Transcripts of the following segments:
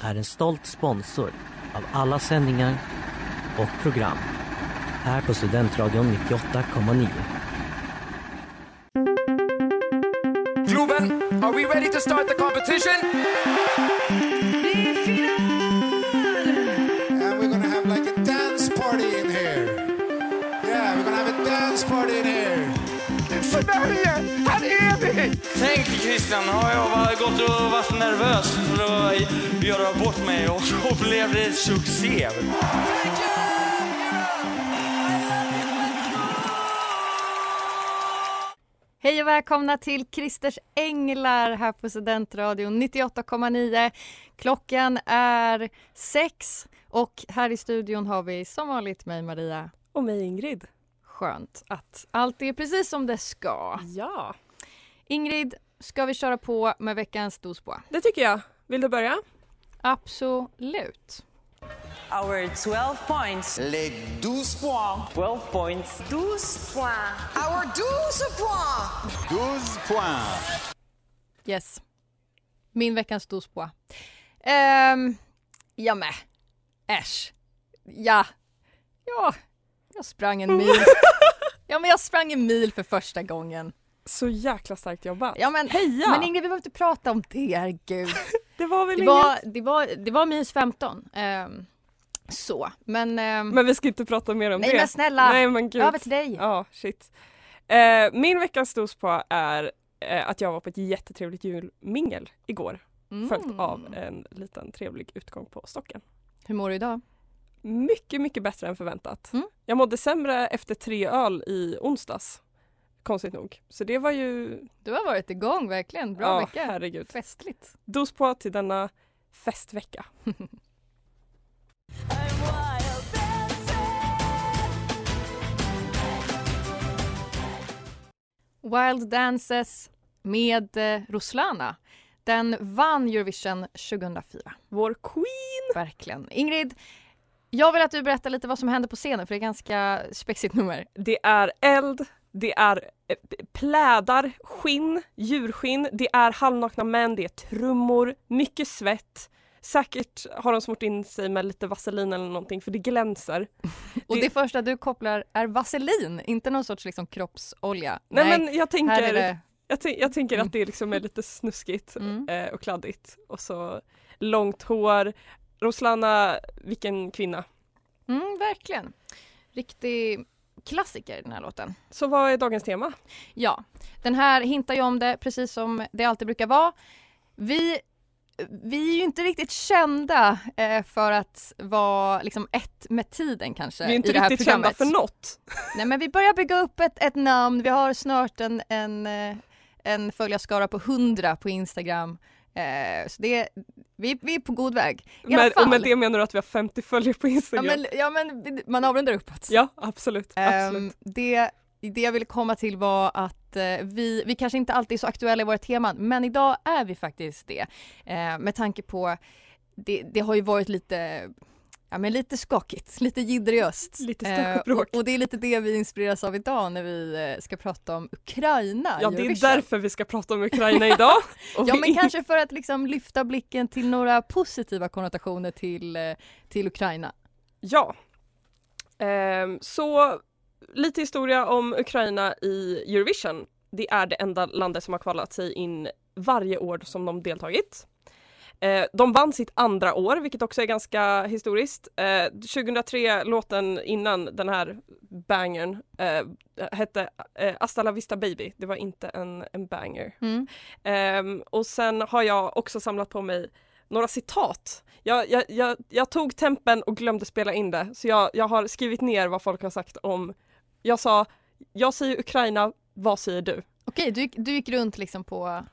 är en stolt sponsor av alla sändningar och program här på Studentradion 98,9. Globen, are we ready to start the competition? Christian, har jag gått och varit nervös för att göra bort mig och så blev det succé. Hej och välkomna till Christers Änglar här på Studentradion 98,9. Klockan är sex och här i studion har vi som vanligt mig Maria. Och mig Ingrid. Skönt att allt är precis som det ska. Ja, Ingrid, ska vi köra på med veckans dos på? det tycker jag. Vill du börja? Absolut. Our 12 points. Les 12 points. 12 points. 12 points. Our 12 points. 12 points. Yes. Min veckans dos på. Um, ja med. Äsch. Ja. Ja. Jag sprang en mil. ja men jag sprang en mil för första gången. Så jäkla starkt jobbat. Ja men Heja! Men Ingrid vi behöver inte prata om det, herregud. det var väl Det inget? var, det var, det var minus 15. ehm, så, men... ehm, Men vi ska inte prata mer om nej det. men snälla! Nej men gud. över till dig. Ja, shit. Eh, min veckans dos på är eh, att jag var på ett jättetrevligt julmingel igår. Följt Mm. av en liten trevlig utgång på stocken. Hur mår du idag? Mycket, mycket bättre än förväntat. Mm. Jag mådde sämre efter tre öl i onsdags. Konstigt nog. Så det var ju, Du har varit igång verkligen. Bra ja vecka. herregud. Festligt. Dos på till denna festvecka. Wild Dances med eh, Roslana. Den vann Eurovision 2004. Vår queen! Verkligen. Ingrid, jag vill att du berättar lite vad som hände på scenen för det är ganska spexigt nummer. Det är eld, det är eh, plädar, skinn, djurskinn, det är halvnakna män, det är trummor, mycket svett. Säkert har de smort in sig med lite vaselin eller någonting för det glänser. Och Det- det första du kopplar är vaselin, inte någon sorts liksom kroppsolja. Nej, men jag tänker, det... jag, jag tänker Mm. att det liksom är lite snuskigt Mm. eh, och kladdigt. Och så långt hår. Roslana, vilken kvinna. Mm, verkligen. Riktig klassiker den här låten. Så vad är dagens tema? Ja, den här hintar ju om det precis som det alltid brukar vara. Vi, vi är ju inte riktigt kända eh, för att vara liksom ett med tiden kanske Vi är inte riktigt kända för något. Nej men vi börjar bygga upp ett, ett namn. Vi har snart en, en, eh, en följarskara på 100 på Instagram. Eh, så det, vi, vi är på god väg. I Med, fall. och med det menar du att vi har 50 följare på Ja Instagram? men, ja men man avrundar uppåt. Ja, absolut. absolut. Ehm, det, det jag ville komma till var att eh, vi, vi kanske inte alltid är så aktuella i våra teman men idag är vi faktiskt det. Eh, med tanke på, det, det har ju varit lite Ja men lite skakigt, lite jidderiöst. Lite stök och Eh, och, och det är lite det vi inspireras av idag när vi eh, ska prata om Ukraina. Ja, det är Eurovision. därför vi ska prata om Ukraina idag. Ja men kanske för att liksom lyfta blicken till några positiva konnotationer till, eh, till Ukraina. Ja. Ehm, så lite historia om Ukraina i Eurovision. Det är det enda landet som har kvalat sig in varje år som de deltagit. Eh, de vann sitt andra år, vilket också är ganska historiskt. Eh, 2003, låten innan den här bangern, eh, hette eh, Hasta la vista baby. Det var inte en, en banger. Mm. Ehm, och sen har jag också samlat på mig några citat. Jag, jag, jag, jag tog tempen och glömde spela in det, så jag, jag har skrivit ner vad folk har sagt om... Jag sa, jag säger Ukraina, vad säger du? Okej, du, du gick runt liksom på...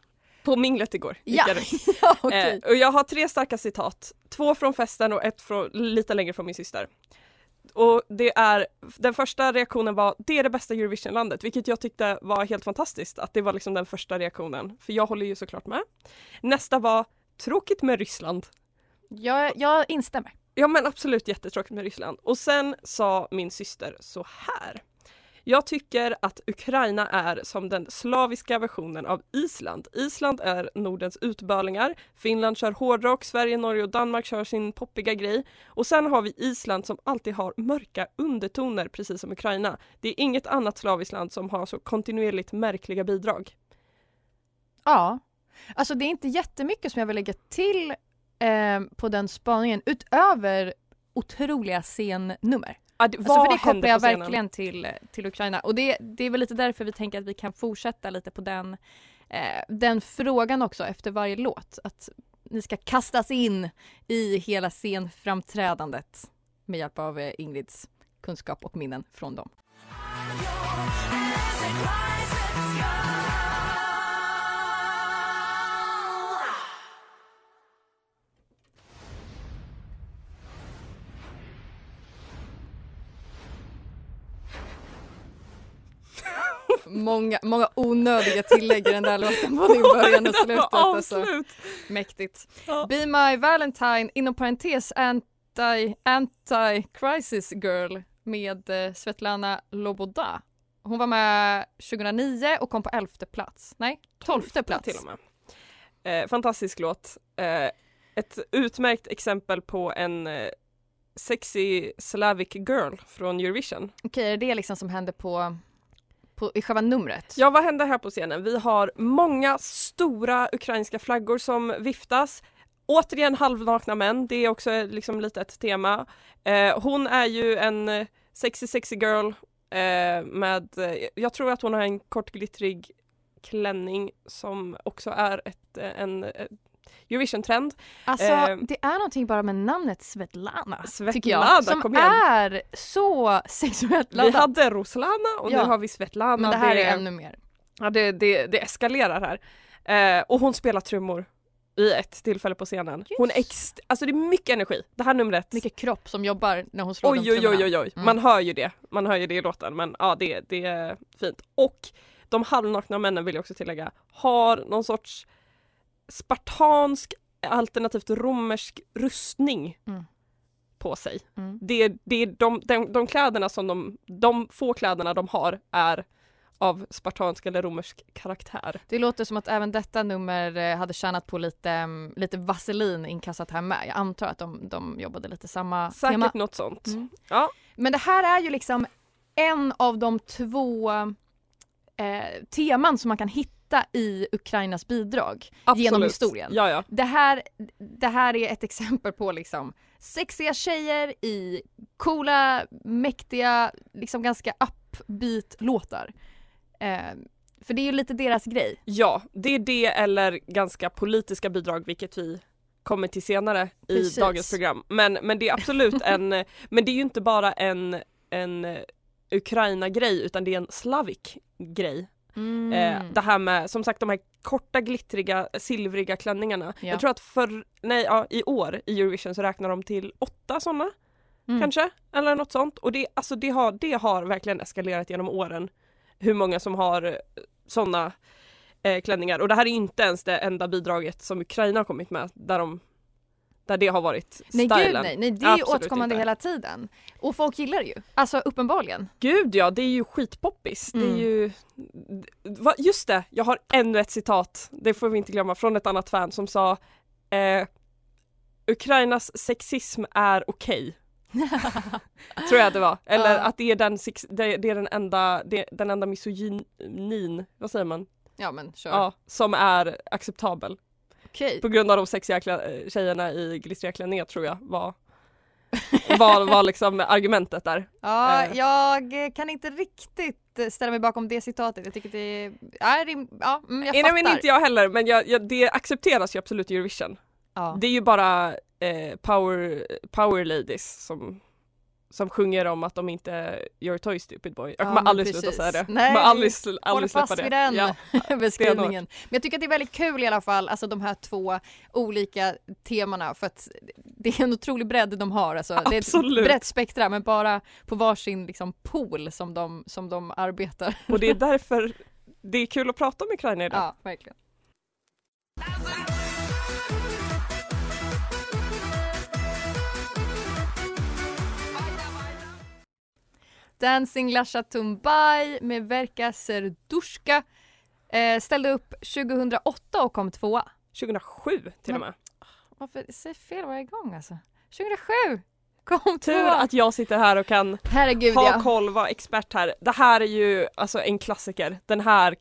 På minglet igår. Ja, ja okej. Eh, och jag har tre starka citat. Två från festen och ett från, lite längre från min syster. Och det är, den första reaktionen var det är det bästa Eurovisionlandet, vilket jag tyckte var helt fantastiskt att det var liksom den första reaktionen. För jag håller ju såklart med. Nästa var tråkigt med Ryssland. Jag, jag instämmer. Ja men absolut jättetråkigt med Ryssland. Och sen sa min syster så här. Jag tycker att Ukraina är som den slaviska versionen av Island. Island är Nordens utbölingar. Finland kör hårdrock, Sverige, Norge och Danmark kör sin poppiga grej. Och sen har vi Island som alltid har mörka undertoner precis som Ukraina. Det är inget annat slaviskt land som har så kontinuerligt märkliga bidrag. Ja. Alltså det är inte jättemycket som jag vill lägga till eh, på den spaningen utöver otroliga scennummer. Det, Alltså vad för det kopplar jag verkligen till, till Ukraina och det, det är väl lite därför vi tänker att vi kan fortsätta lite på den, eh, den frågan också efter varje låt. Att ni ska kastas in i hela scenframträdandet med hjälp av eh, Ingrids kunskap och minnen från dem. Många, många onödiga tillägg i den där låten både i början och slutet. Alltså. Mäktigt. Ja. Be My Valentine, inom parentes anti, anti-crisis girl med eh, Svetlana Loboda. Hon var med 2009 och kom på elfte plats. Nej, tolfte plats. Till och med. Eh, fantastisk låt. Eh, ett utmärkt exempel på en eh, sexy Slavic girl från Eurovision. Okej, är det det liksom som hände på, på, i själva numret? Ja, vad händer här på scenen? Vi har många stora ukrainska flaggor som viftas. Återigen halvnakna män, det är också eh, liksom lite ett tema. Eh, hon är ju en eh, sexy sexy girl eh, med, eh, jag tror att hon har en kort glittrig klänning som också är ett, en, en Eurovision-trend. Alltså Eh, det är någonting bara med namnet Svetlana, tycker Svetlana, jag. Som är så sexuellt Vi laddat. hade Roslana och Ja. nu har vi Svetlana. Men det här är ännu mer. Ja, det, det, det eskalerar här. Eh, och hon spelar trummor i ett tillfälle på scenen. Hon är ex- alltså det är mycket energi. Det här numret. Mycket kropp som jobbar när hon slår Oj de oj oj trummorna. oj oj. Mm. Man hör ju det. Man hör ju det i låten men ja det, det är fint. Och de halvnakna männen vill jag också tillägga har någon sorts spartansk alternativt romersk rustning Mm. på sig. Mm. Det, det är de, de, de kläderna som de, de få kläderna de har är av spartansk eller romersk karaktär. Det låter som att även detta nummer eh, hade tjänat på lite, mm, lite vaselin inkastat här med. Jag antar att de, de jobbade lite samma Säkert tema. något sånt. Mm. Ja. Men det här är ju liksom en av de två eh, teman som man kan hitta i Ukrainas bidrag Absolut. genom historien. Ja, ja. Det här, det här är ett exempel på liksom sexiga tjejer i coola, mäktiga, liksom ganska upbeat låtar. Eh, för det är ju lite deras grej. Ja, det är det eller ganska politiska bidrag vilket vi kommer till senare Precis. i dagens program. Men, men det är absolut en, men det är ju inte bara en, en Ukraina-grej utan det är en slavik grej. Mm. Eh, det här med som sagt de här korta glittriga silvriga klänningarna. Ja. Jag tror att för, nej, ja, i år i Eurovision så räknar de till åtta sådana Mm. kanske eller något sånt och det, alltså det, har, det har verkligen eskalerat genom åren hur många som har sådana eh, klänningar och det här är inte ens det enda bidraget som Ukraina har kommit med där, de, där det har varit Nej stylen. gud nej, nej det är ju återkommande inte. hela tiden. Och folk gillar det ju. Alltså uppenbarligen. Gud ja, det är ju skitpoppis. Det är Mm. ju... Va, just det, jag har ännu ett citat, det får vi inte glömma, från ett annat fan som sa eh, Ukrainas sexism är okej. Tror jag det var. Eller Ja. att det är den, sex, det, det är den enda, det, den enda misogynin, vad säger man? Ja men kör. Ja, som är acceptabel. Okej. på grund av de sexiga klä- tjejerna i glittriga klänningar tror jag var var, var liksom argumentet där. Ja, Eh. jag kan inte riktigt eh, ställa mig bakom det citatet. Jag tycker det är, ja, mm, jag Nej, fattar. men inte jag heller men jag, jag, det accepteras ju absolut i Eurovision. Ja. Det är ju bara eh, power, power ladies som, som sjunger om att de inte gör toy stupid boy. Jag Ja, kommer men aldrig sluta precis. säga det. Nej, kommer aldrig, aldrig släppa fast det. vid den Ja. beskrivningen. Men jag tycker att det är väldigt kul i alla fall, alltså de här två olika temana för att det är en otrolig bredd de har. Alltså, det är ett Absolut. brett spektra men bara på varsin liksom, pool som de, som de arbetar. Och det är därför det är kul att prata om Ukraina idag. Ja, verkligen. Dancing Lasha Tumbai med Verka Serdushka eh, ställde upp 2008 och kom tvåa. 2007 till och med. Varför säger fel varje gång alltså? 2007 kom Tur tvåa. att jag sitter här och kan Herregud ha ja. koll, vara expert här. Det här är ju alltså en klassiker. Den här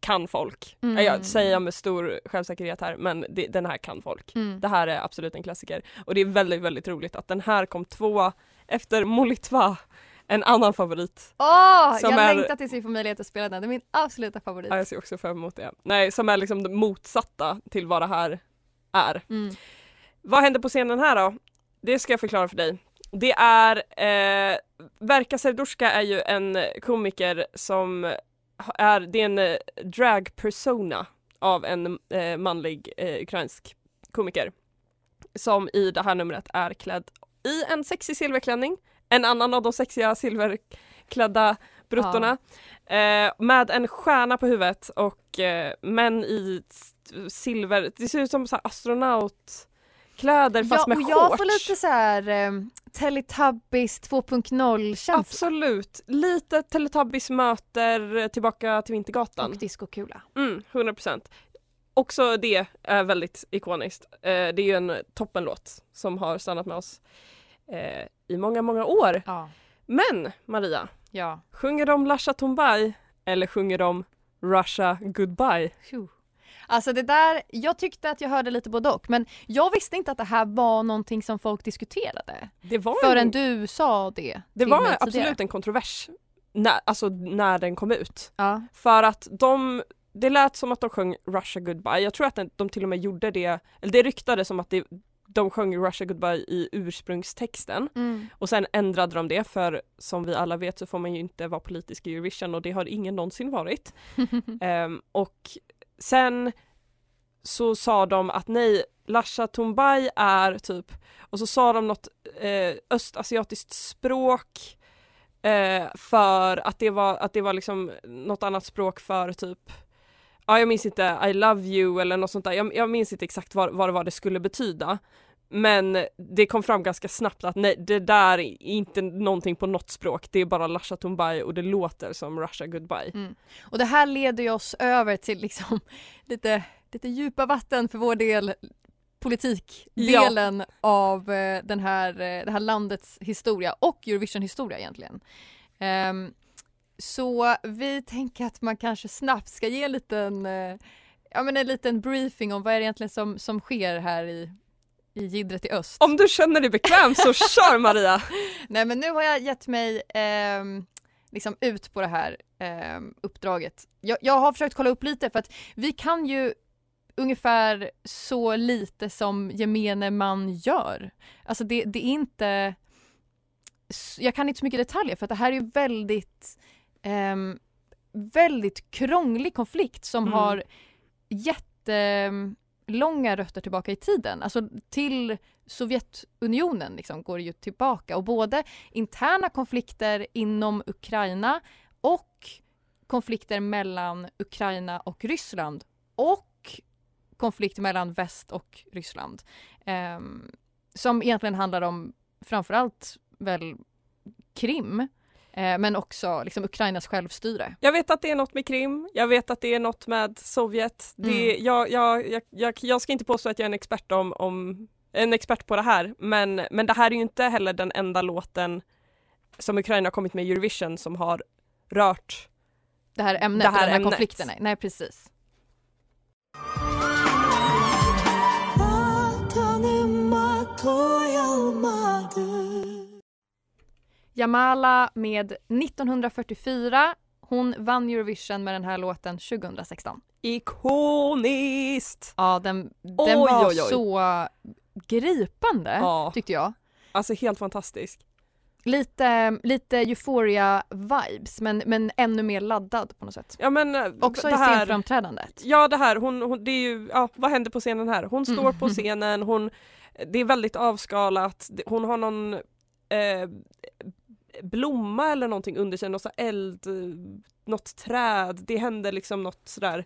kan folk. Mm. Jag säger med stor självsäkerhet här men det, den här kan folk. Mm. Det här är absolut en klassiker. Och det är väldigt, väldigt roligt att den här kom tvåa efter Molitva, en annan favorit. Åh, Som jag är- längtar tills vi får möjlighet att spela den. Det är min absoluta favorit. Ja, jag ser också fram emot det. Nej, som är liksom det motsatta till vad det här är. Mm. Vad händer på scenen här då? Det ska jag förklara för dig. Det är, eh, Verka Serdushka är ju en komiker som är, det är en eh, drag-persona av en eh, manlig eh, ukrainsk komiker. Som i det här numret är klädd i en sexig silverklänning, en annan av de sexiga silverklädda bruttorna. Eh, med en stjärna på huvudet och eh, män i silver, det ser ut som så astronautkläder fast ja, med och jag shorts. får lite så här eh, Teletubbies 2.0 känsla. Absolut, lite Teletubbies möter Tillbaka till Vintergatan. Och discokula. Mm, 100%. Också det är väldigt ikoniskt. Eh, det är ju en toppenlåt som har stannat med oss eh, i många, många år. Ja. Men Maria, Ja. sjunger de Lasha Tumbai eller sjunger de Russia Goodbye? Phew. Alltså det där, jag tyckte att jag hörde lite både och men jag visste inte att det här var någonting som folk diskuterade. Det var Förrän en, du sa det det var tidigare. absolut en kontrovers när, alltså när den kom ut. Ja. För att de, det lät som att de sjöng Russia Goodbye. Jag tror att den- de till och med gjorde det, eller det ryktades som att det, de sjöng Russia Goodbye i ursprungstexten. Mm. Och sen ändrade de det för som vi alla vet så får man ju inte vara politisk i Eurovision och det har ingen någonsin varit. Ehm, och sen så sa de att nej, Lasha Tumbai är typ, och så sa de något eh, östasiatiskt språk eh, för att det var, att det var liksom något annat språk för typ Ja jag minns inte I love you eller något sånt där, jag, jag minns inte exakt vad, vad det var det skulle betyda Men det kom fram ganska snabbt att nej det där är inte någonting på något språk, det är bara Lasha Tumbai och det låter som Russia Goodbye. Mm. Och det här leder ju oss över till liksom lite, lite djupa vatten för vår del politikdelen av eh, den här, eh, det här landets historia och Eurovision historia egentligen. Ehm, så vi tänker att man kanske snabbt ska ge en liten, eh, ja men en liten briefing om vad är det egentligen som, som sker här i, i jiddret i öst. Om du känner dig bekväm så kör Maria! Nej men nu har jag gett mig ehm, liksom ut på det här ehm, uppdraget. Jag, jag har försökt kolla upp lite för att vi kan ju ungefär så lite som gemene man gör. Alltså det, det är inte jag kan inte så mycket detaljer för att det här är ju väldigt ehm, väldigt krånglig konflikt som Mm. har jättelånga rötter tillbaka i tiden. Alltså till Sovjetunionen liksom går ju tillbaka och både interna konflikter inom Ukraina och konflikter mellan Ukraina och Ryssland och konflikt mellan väst och Ryssland. ehm, som egentligen handlar om framförallt väl Krim eh, men också liksom Ukrainas självstyre. Jag vet att det är något med Krim, jag vet att det är något med Sovjet. Det, Mm. jag, jag, jag, jag, ska inte påstå att jag är en expert om, om en expert på det här men, men det här är ju inte heller den enda låten som Ukraina har kommit med i Eurovision som har rört Det här ämnet Det och här den här ämnet. konflikten. Nej precis. Jamala med 1944. Hon vann Eurovision med den här låten 2016. Ikoniskt! Ja, den, den Oj, var oj, oj. så gripande Ja, tyckte jag. alltså helt fantastisk. Lite, lite euphoria-vibes men, men ännu mer laddad på något sätt. Ja men eh, Också det i här, scenframträdandet. Ja det här, hon, hon, det är ju, ja vad händer på scenen här? Hon står Mm. på scenen, hon, det är väldigt avskalat, hon har någon eh, blomma eller någonting under sig, något eld, något träd, det händer liksom något sådär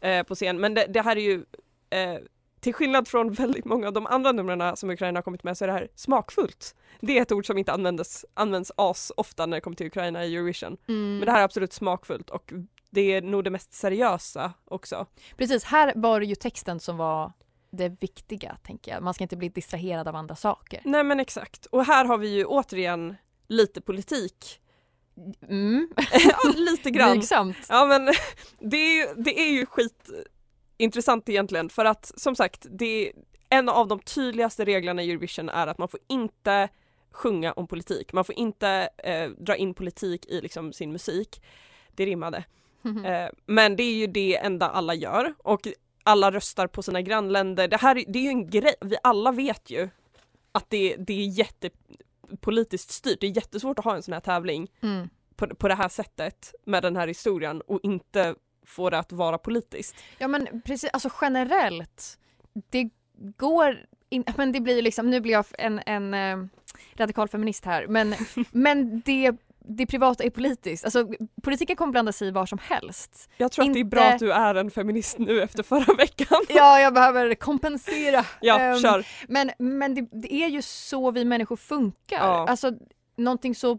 eh, på scen. Men det, det här är ju eh, till skillnad från väldigt många av de andra numren som Ukraina har kommit med så är det här smakfullt. Det är ett ord som inte användes, används as ofta när det kommer till Ukraina i Eurovision. Mm. Men det här är absolut smakfullt och det är nog det mest seriösa också. Precis, här var det ju texten som var det viktiga tänker jag. Man ska inte bli distraherad av andra saker. Nej men exakt. Och här har vi ju återigen lite politik. Mm. ja, lite grann. Blygsamt. Ja men det är, ju- det är ju skitintressant egentligen för att som sagt det en av de tydligaste reglerna i Eurovision är att man får inte sjunga om politik. Man får inte eh, dra in politik i liksom sin musik. Det rimmade. Eh, men det är ju det enda alla gör och alla röstar på sina grannländer. Det här är- det är ju en grej, vi alla vet ju att det, det är jättepolitiskt styrt. Det är jättesvårt att ha en sån här tävling Mm. på, på det här sättet med den här historien och inte få det att vara politiskt. Ja men precis, alltså generellt. Det går in, men det blir liksom, nu blir jag en, en eh, radikal feminist här men, men det, det privata är politiskt. Alltså politiken kommer blanda sig i var som helst. Jag tror att det är Inte- bra att du är en feminist nu efter förra veckan. Ja, jag behöver kompensera. Ja, Ehm, kör. Men, men det, det är ju så vi människor funkar. Ja. Alltså någonting så,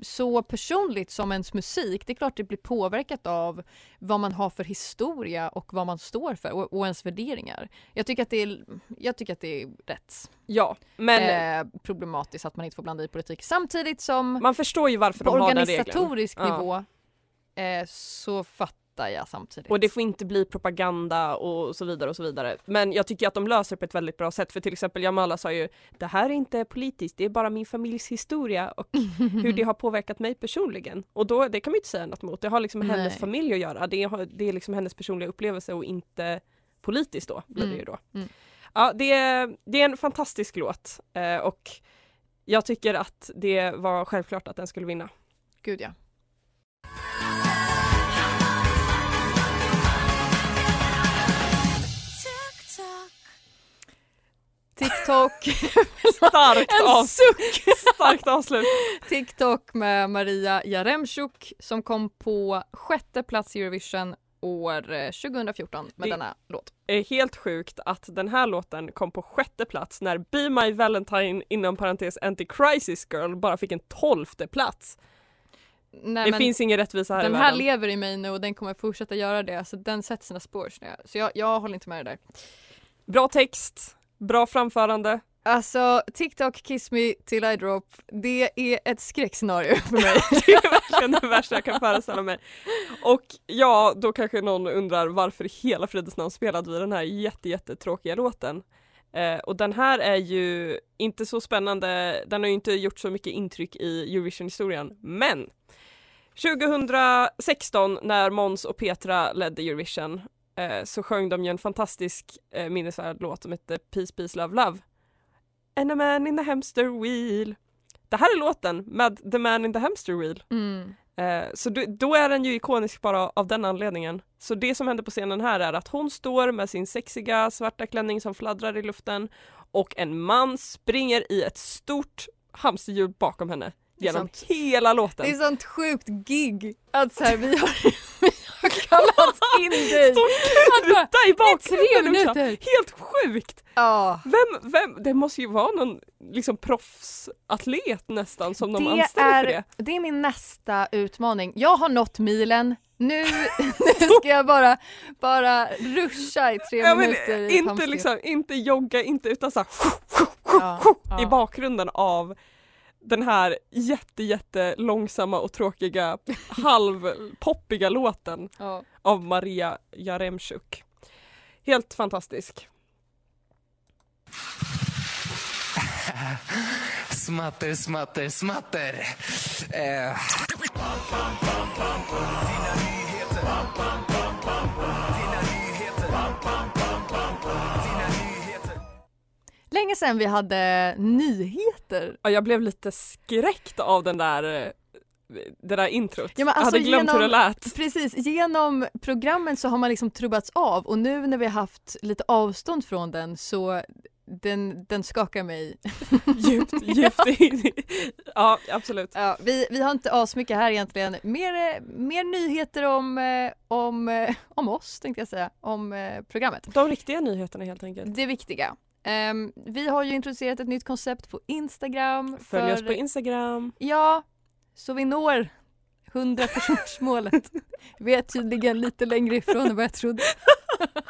så personligt som ens musik, det är klart det blir påverkat av vad man har för historia och vad man står för och, och ens värderingar. Jag tycker att det är, jag tycker att det är rätt Ja, men eh, problematiskt att man inte får blanda i politik. Samtidigt som man förstår ju varför på de har den regeln. organisatorisk Ja. nivå eh, så fattar jag samtidigt. Och det får inte bli propaganda och så vidare och så vidare. Men jag tycker att de löser det på ett väldigt bra sätt för till exempel Jamala sa ju det här är inte politiskt, det är bara min familjs historia och hur det har påverkat mig personligen. Och då, det kan man ju inte säga något emot, det har liksom med hennes Nej. familj att göra. Det, har, det är liksom hennes personliga upplevelse och inte politiskt då blir det Mm. ju då. Mm. Ja, det, är- det är en fantastisk låt eh, och jag tycker att det var självklart att den skulle vinna. Gud ja. TikTok. Starkt, av, suck! starkt avslut. TikTok med Maria Jaremchuk som kom på sjätte plats i Eurovision år eh, 2014 med Det- denna låt. är helt sjukt att den här låten kom på sjätte plats när Be My Valentine inom parentes Anti-Crisis Girl bara fick en tolfte plats. Nej, det finns ingen rättvisa här den i här lever i mig nu och den kommer fortsätta göra det. Så den sätter sina spår. Så jag, jag, håller inte med det där. Bra text, bra framförande. Alltså TikTok Kiss Me Till I Drop, det är ett skräckscenario för mig. Det är verkligen det värsta jag kan föreställa mig. Och ja, då kanske någon undrar varför i hela fridens namn spelade vi den här jätte, jättetråkiga låten. Eh, och den här är ju inte så spännande, den har ju inte gjort så mycket intryck i Eurovision-historien, men 2016 när Måns och Petra ledde Eurovision eh, så sjöng de ju en fantastisk eh, minnesvärd låt som hette Peace, Peace, Love, Love. And a man in the hamster wheel. Det här är låten med The man in the hamster wheel. Mm. Eh, så då, då är den ju ikonisk bara av den anledningen. Så det som händer på scenen här är att hon står med sin sexiga svarta klänning som fladdrar i luften och en man springer i ett stort hamsterhjul bakom henne genom sant. hela låten. Det är sånt sjukt gig att så här, vi har kallat in dig. Bara, kuta i bakgrunden minuter. Helt sjukt! Ja. Vem, vem, det måste ju vara någon liksom proffsatlet nästan som de Det anställer är, för det. det är min nästa utmaning. Jag har nått milen. Nu, nu ska jag bara, bara ruscha i tre Ja, men minuter. i inte, liksom, inte jogga, inte utan så här, Ja, i ja. bakgrunden av den här jätte, jätte långsamma och tråkiga halvpoppiga låten Ja. av Maria Jaremchuk. Helt fantastisk. Smatter, smatter, smatter. Eh. Länge sedan vi hade nyheter. Ja, jag blev lite skräckt av den där eh, det där introt. Ja, men jag alltså hade glömt hur det genom- lät. Precis, genom programmen så har man liksom trubbats av och nu när vi har haft lite avstånd från den så den, den skakar mig. Djupt, djupt in. Ja, absolut. Ja, vi, vi har inte asmycket här egentligen. Mer, mer nyheter om, eh, om, eh, om oss tänkte jag säga, om programmet. De riktiga nyheterna helt enkelt. Det viktiga. Ehm, vi har ju introducerat ett nytt koncept på Instagram. Följ oss på Instagram. Ja, så vi når 100 personsmålet. Vi är tydligen lite längre ifrån än vad jag trodde.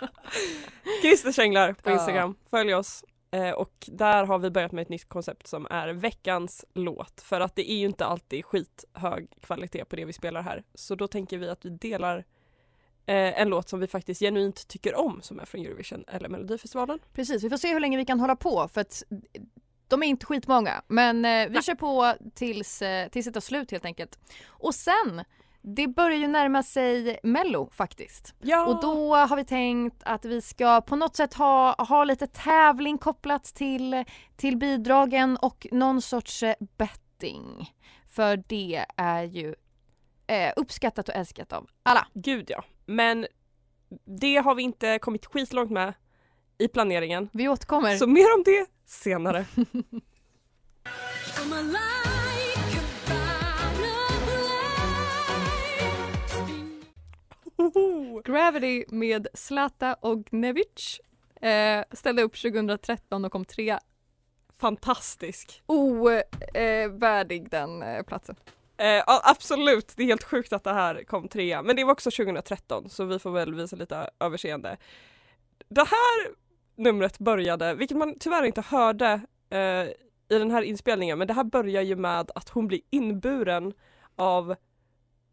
Christer Känglar på Ja. Instagram. Följ oss. Eh, och där har vi börjat med ett nytt koncept som är veckans låt. För att det är ju inte alltid skithög kvalitet på det vi spelar här. Så då tänker vi att vi delar eh, en låt som vi faktiskt genuint tycker om som är från Eurovision eller Melodifestivalen. Precis, vi får se hur länge vi kan hålla på för att de är inte skitmånga. Men eh, vi kör på tills, eh, tills det tar slut helt enkelt. Och sen, det börjar ju närma sig Mello faktiskt. Ja! Och då har vi tänkt att vi ska på något sätt ha, ha lite tävling kopplat till, till bidragen och någon sorts eh, betting. För det är ju eh, uppskattat och älskat av alla. Gud ja. Men det har vi inte kommit skitlångt med i planeringen. Vi återkommer. Så mer om det senare. Gravity med Zlata Ognevic eh, ställde upp 2013 och kom trea. Fantastisk. Ovärdig den eh, platsen. Eh, absolut, det är helt sjukt att det här kom trea. Men det var också 2013 så vi får väl visa lite överseende. Det här numret började, vilket man tyvärr inte hörde eh, i den här inspelningen, men det här börjar ju med att hon blir inburen av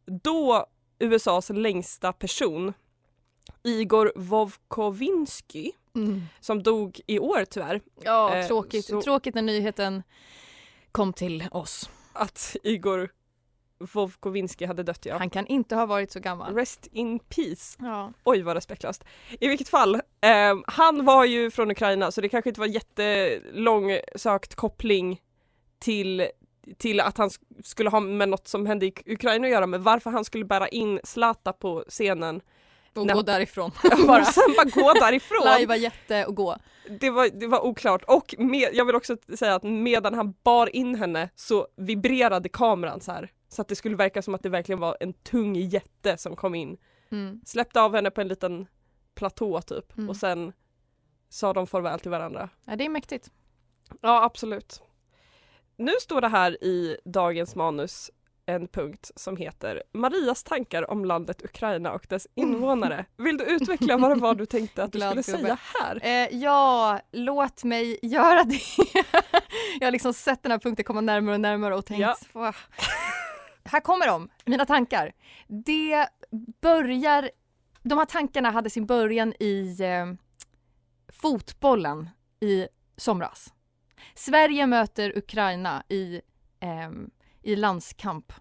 då USAs längsta person, Igor Vovkovinsky, som dog i år tyvärr. Ja, Eh, tråkigt. så- Tråkigt när nyheten kom till oss. Att Igor Vovkovinsky hade dött ja. Han kan inte ha varit så gammal. Rest in peace. Ja. Oj vad respektlöst. I vilket fall, eh, han var ju från Ukraina så det kanske inte var jättelång sökt koppling till, till att han sk- skulle ha med något som hände i Ukraina att göra men varför han skulle bära in Zlata på scenen Och Nej. gå därifrån. Bara och sen bara gå därifrån. lajva jätte och gå. Det var, det var oklart och med, jag vill också säga att medan han bar in henne så vibrerade kameran så här så att det skulle verka som att det verkligen var en tung jätte som kom in Mm. släppte av henne på en liten platå typ Mm. och sen sa de farväl till varandra. Ja, det är mäktigt. Ja absolut. Nu står det här i dagens manus en punkt som heter Marias tankar om landet Ukraina och dess invånare. Vill du utveckla vad det var du tänkte att du skulle säga här? Eh, ja, låt mig göra det. jag har liksom sett den här punkten komma närmare och närmare och tänkt, Ja. Här kommer de, mina tankar. Det börjar, de här tankarna hade sin början i eh, fotbollen i somras. Sverige möter Ukraina i, ehm, i landskamp.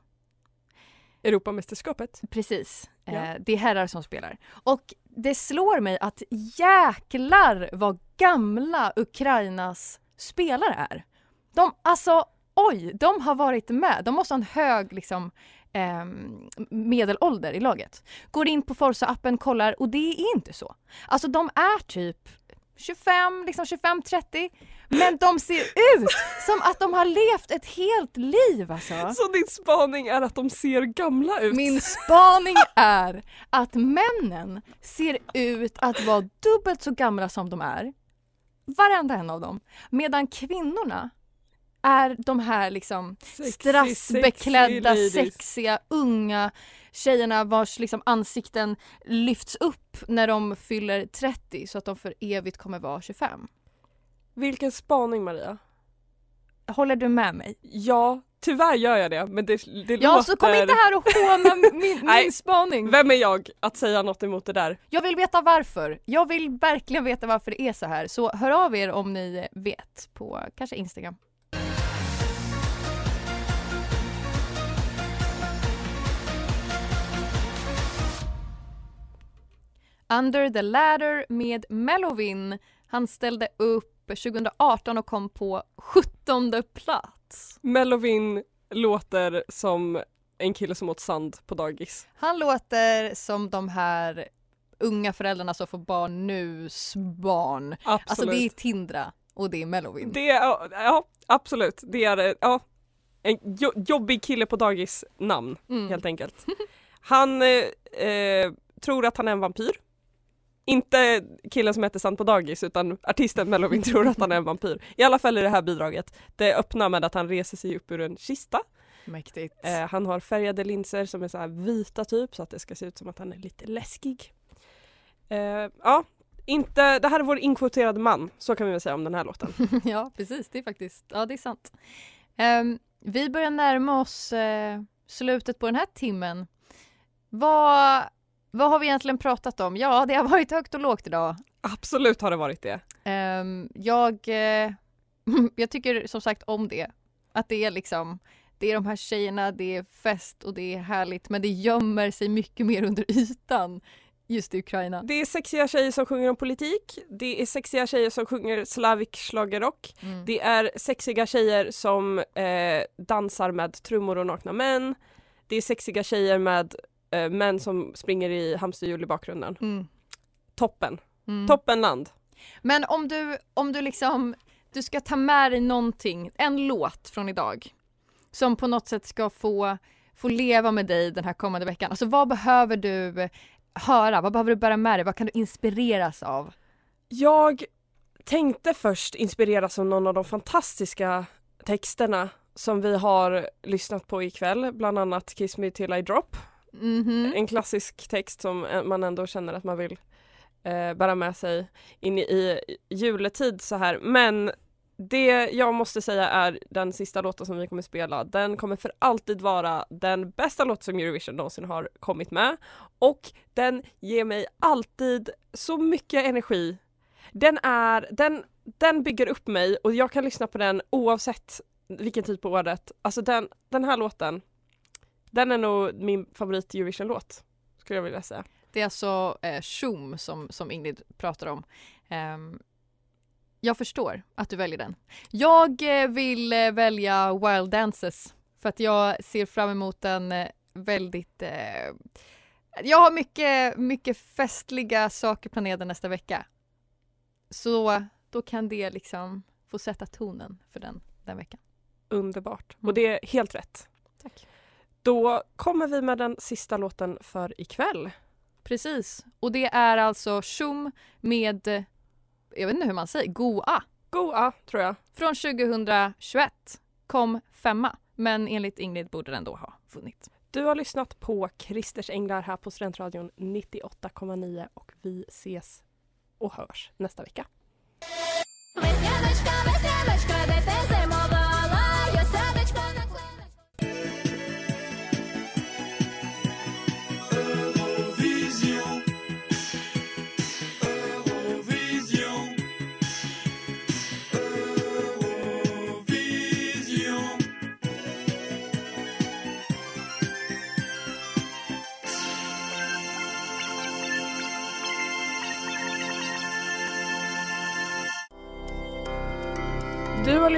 Europamästerskapet? Precis. Ja. Eh, det är herrar som spelar. Och det slår mig att jäklar vad gamla Ukrainas spelare är. De, alltså oj, de har varit med. De måste ha en hög liksom ehm, medelålder i laget. Går in på Forza-appen, kollar och det är inte så. Alltså de är typ 25, liksom 25-30 men de ser ut som att de har levt ett helt liv alltså. Så din spaning är att de ser gamla ut? Min spaning är att männen ser ut att vara dubbelt så gamla som de är. Varenda en av dem. Medan kvinnorna är de här liksom Sexy, strassbeklädda, sexy sexiga, unga tjejerna vars liksom ansikten lyfts upp när de fyller 30 så att de för evigt kommer vara 25. Vilken spaning Maria? Håller du med mig? Ja, tyvärr gör jag det men det, det Ja, låter... så kom inte här och håna min, Nej, min spaning. Vem är jag att säga något emot det där? Jag vill veta varför. Jag vill verkligen veta varför det är så här. Så hör av er om ni vet på kanske Instagram. Under the Ladder med Melovin. Han ställde upp 2018 och kom på 17 plats. Melovin låter som en kille som åt sand på dagis. Han låter som de här unga föräldrarna som får barn nus barn. Absolut. Alltså det är Tindra och det är Melovin. Det är, ja absolut, det är ja, en jo jobbig kille på dagis namn Mm. helt enkelt. Han eh, eh, tror att han är en vampyr. Inte killen som heter Sant på dagis utan artisten Melovin tror att han är en vampyr. I alla fall i det här bidraget. Det öppnar med att han reser sig upp ur en kista. Mäktigt. Eh, han har färgade linser som är så här vita typ så att det ska se ut som att han är lite läskig. Eh, ja, inte, det här är vår inkvoterade man, så kan vi väl säga om den här låten. ja precis, det är faktiskt, ja det är sant. Ehm, vi börjar närma oss eh, slutet på den här timmen. Vad, vad har vi egentligen pratat om? Ja, det har varit högt och lågt idag. Absolut har det varit det. Ehm, jag, eh, jag tycker som sagt om det. Att det är liksom, det är de här tjejerna, det är fest och det är härligt men det gömmer sig mycket mer under ytan just i Ukraina. Det är sexiga tjejer som sjunger om politik, det är sexiga tjejer som sjunger slavic schlagerrock, Mm. det är sexiga tjejer som eh, dansar med trummor och nakna män, det är sexiga tjejer med eh, män som springer i hamsterhjul i bakgrunden. Mm. Toppen, Mm. toppenland. Men om du, om du liksom, du ska ta med dig någonting, en låt från idag som på något sätt ska få, få leva med dig den här kommande veckan. Alltså vad behöver du höra? Vad behöver du bära med dig? Vad kan du inspireras av? Jag tänkte först inspireras av någon av de fantastiska texterna som vi har lyssnat på ikväll, bland annat Kiss me till I drop. Mhm. En klassisk text som man ändå känner att man vill eh, bära med sig in i, i juletid så här. Men det jag måste säga är den sista låten som vi kommer spela. Den kommer för alltid vara den bästa låt som Eurovision någonsin har kommit med. Och den ger mig alltid så mycket energi. Den är, den, den bygger upp mig och jag kan lyssna på den oavsett vilken typ tid på året. Alltså den, den här låten, den är nog min favorit Eurovision-låt. Skulle jag vilja säga. Det är alltså eh, Shum som, som Ingrid pratar om. Ehm, jag förstår att du väljer den. Jag eh, vill eh, välja Wild Dances för att jag ser fram emot en eh, väldigt... Eh, jag har mycket, mycket festliga saker planerade nästa vecka. Så då kan det liksom få sätta tonen för den, den veckan. Underbart. Mm. Och det är helt rätt. Tack. Då kommer vi med den sista låten för ikväll. Precis. Och det är alltså Shum med, jag vet inte hur man säger, Goa. Goa, tror jag. Från 2021 kom femma, men enligt Ingrid borde den då ha vunnit. Du har lyssnat på Christers Änglar här på Studentradion 98,9 och vi ses och hörs nästa vecka.